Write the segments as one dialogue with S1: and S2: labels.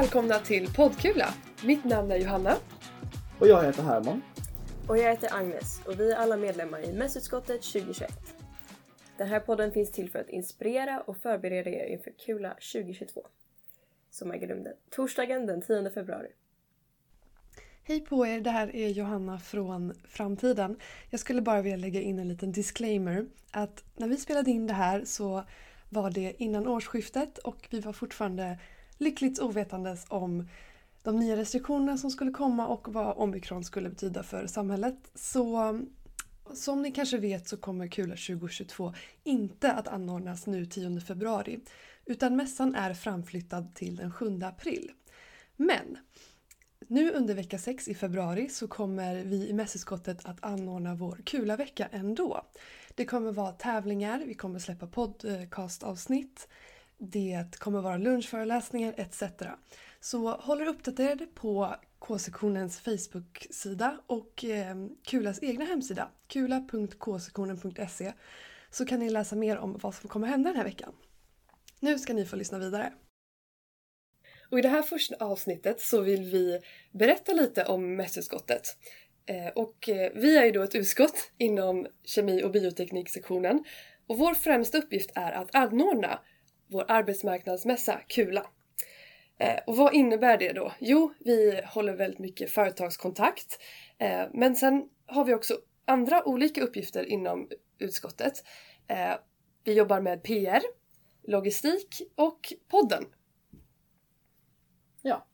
S1: Välkomna till Poddkula! Mitt namn är Johanna.
S2: Och jag heter Herman.
S3: Och jag heter Agnes och vi är alla medlemmar i mässutskottet 2021. Den här podden finns till för att inspirera och förbereda er inför Kula 2022. Som äger rum den torsdagen den 10 februari.
S1: Hej på er, det här är Johanna från framtiden. Jag skulle bara vilja lägga in en liten disclaimer. Att när vi spelade in det här så var det innan årsskiftet och vi var fortfarande lyckligt ovetandes om de nya restriktionerna som skulle komma och vad omikron skulle betyda för samhället. Så som ni kanske vet så kommer Kula 2022 inte att anordnas nu 10 februari utan mässan är framflyttad till den 7 april. Men nu under vecka 6 i februari så kommer vi i mässutskottet att anordna vår Kula-vecka ändå. Det kommer vara tävlingar, vi kommer släppa podcastavsnitt, det kommer vara lunchföreläsningar etc. Så håll er uppdaterade på K-sektionens Facebook-sida och eh, Kulas egna hemsida, kula.ksektionen.se så kan ni läsa mer om vad som kommer hända den här veckan. Nu ska ni få lyssna vidare. Och i det här första avsnittet så vill vi berätta lite om mässutskottet. Eh, och eh, vi är ju då ett utskott inom kemi och biotekniksektionen och vår främsta uppgift är att anordna vår arbetsmarknadsmässa KULA. Eh, och vad innebär det då? Jo, vi håller väldigt mycket företagskontakt eh, men sen har vi också andra olika uppgifter inom utskottet. Eh, vi jobbar med PR, logistik och podden
S2: Ja.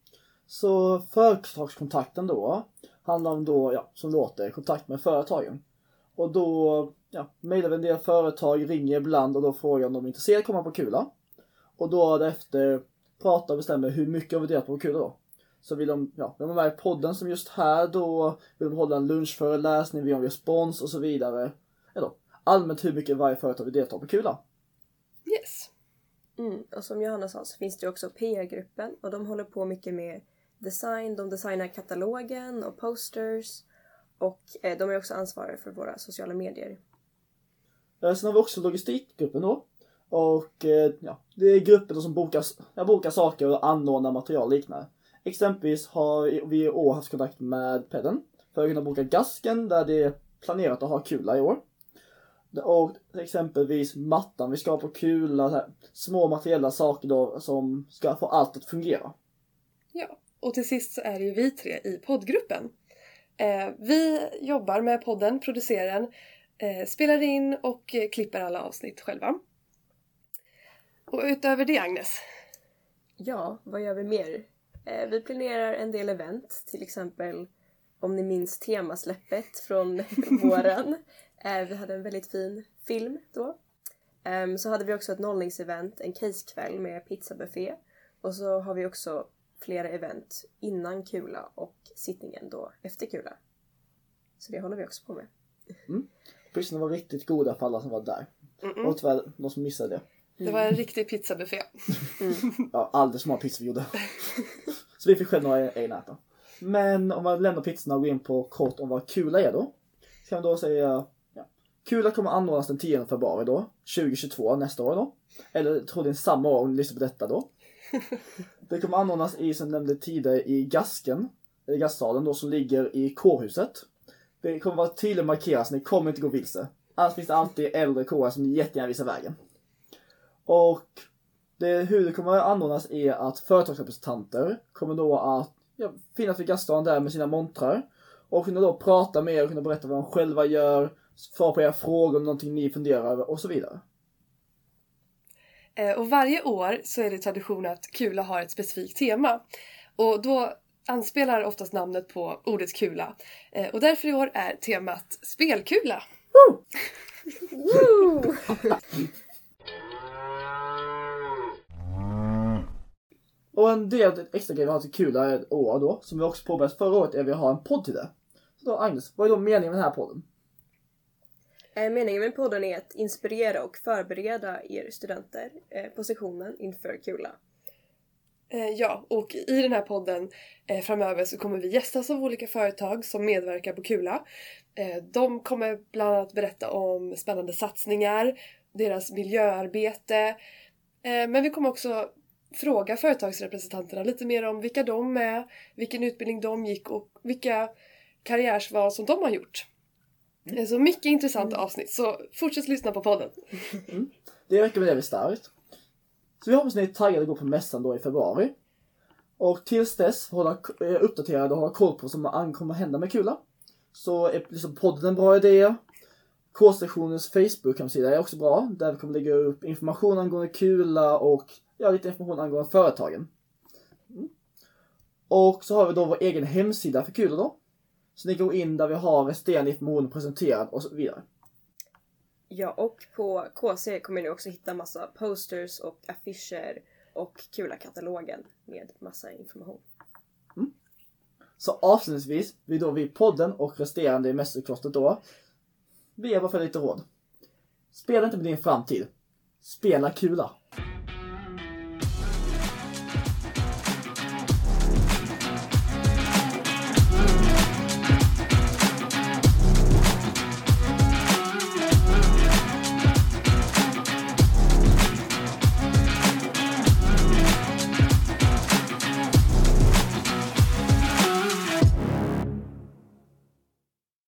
S2: Så företagskontakten då handlar om då, ja, som låter, kontakt med företagen. Och då ja, mejlar vi en del företag, ringer ibland och då frågar om de är intresserade av att komma på Kula. Och då därefter pratar och bestämmer hur mycket av det på Kula då. Så vill de, ja, vill de vara i podden som just här då, vill de hålla en lunchföreläsning, vill de göra spons och så vidare. Eller allmänt hur mycket varje företag vill delta på Kula.
S1: Yes.
S3: Mm. Och som Johanna sa så finns det också PR-gruppen och de håller på mycket med design. De designar katalogen och posters och eh, de är också ansvariga för våra sociala medier.
S2: Sen har vi också logistikgruppen då. Och eh, ja, det är grupper som bokar, ja, bokar saker och anordnar material och liknande. Exempelvis har vi i år haft kontakt med Pedden för att kunna boka Gasken där det är planerat att ha Kula i år. Och exempelvis mattan vi ska ha på Kula, här, små materiella saker då som ska få allt att fungera.
S1: Ja, och till sist så är det ju vi tre i poddgruppen. Eh, vi jobbar med podden, producerar den, eh, spelar in och eh, klipper alla avsnitt själva. Och utöver det Agnes?
S3: Ja, vad gör vi mer? Eh, vi planerar en del event, till exempel om ni minns temasläppet från våren. Eh, vi hade en väldigt fin film då. Um, så hade vi också ett nollningsevent, en casekväll med pizzabuffé. Och så har vi också flera event innan Kula och sittningen då efter Kula. Så det håller vi också på med.
S2: Mm. Pizzorna var riktigt goda för alla som var där. Mm -mm. Och tyvärr de som missade det.
S1: Det var en riktig pizzabuffé.
S2: Mm. ja, alldeles för många pizzor vi gjorde. så vi fick själv några egna äta. Men om man lämnar pizzorna och går in på kort om vad Kula är då. Kan man då säga Kula kommer anordnas den 10 februari då, 2022, nästa år då. Eller troligen samma år om ni lyssnar på detta då. Det kommer anordnas i, som nämnde tidigare, i Gasken, eller Gastsalen då, som ligger i kårhuset. Det kommer vara tydligt markerat så ni kommer inte gå vilse. Annars finns det alltid äldre kårar som ni jättegärna visar vägen. Och det, hur det kommer att anordnas är att företagsrepresentanter kommer då att ja, finnas vid gastsalen där med sina montrar och kunna då prata med er och kunna berätta vad de själva gör, svara på era frågor om någonting ni funderar över och så vidare.
S1: Eh, och varje år så är det tradition att Kula har ett specifikt tema. Och då anspelar oftast namnet på ordet kula. Eh, och därför i år är temat spelkula. Woo! Woo!
S2: det en ett extra grej vi har till kula ett år då, som vi också påbörjat förra året, är att vi har en podd till det. Så då Agnes, vad är då meningen med den här podden?
S3: Eh, meningen med podden är att inspirera och förbereda er studenter eh, på sessionen inför Kula.
S1: Eh, ja, och i den här podden framöver så kommer vi gästas av olika företag som medverkar på Kula. De kommer bland annat berätta om spännande satsningar, deras miljöarbete. Men vi kommer också fråga företagsrepresentanterna lite mer om vilka de är, vilken utbildning de gick och vilka karriärsval som de har gjort. Det är så mycket intressanta avsnitt så fortsätt lyssna på podden.
S2: Det rekommenderar vi starkt. Så vi hoppas ni är taggade att gå på mässan då i februari. Och tills dess, hålla eh, uppdaterade och hålla koll på vad som kommer att hända med Kula. Så är liksom podden en bra idé. K-sektionens Facebook-hemsida är också bra. Där vi kommer lägga upp information angående Kula och ja, lite information angående företagen. Mm. Och så har vi då vår egen hemsida för Kula då. Så ni går in där vi har resterande information presenterad och så vidare.
S3: Ja, och på KC kommer ni också hitta massa posters och affischer och Kula-katalogen med massa information.
S2: Så avslutningsvis vill då vi podden och resterande i Mästerklostret då be er bara för lite råd. Spela inte med din framtid. Spela kula.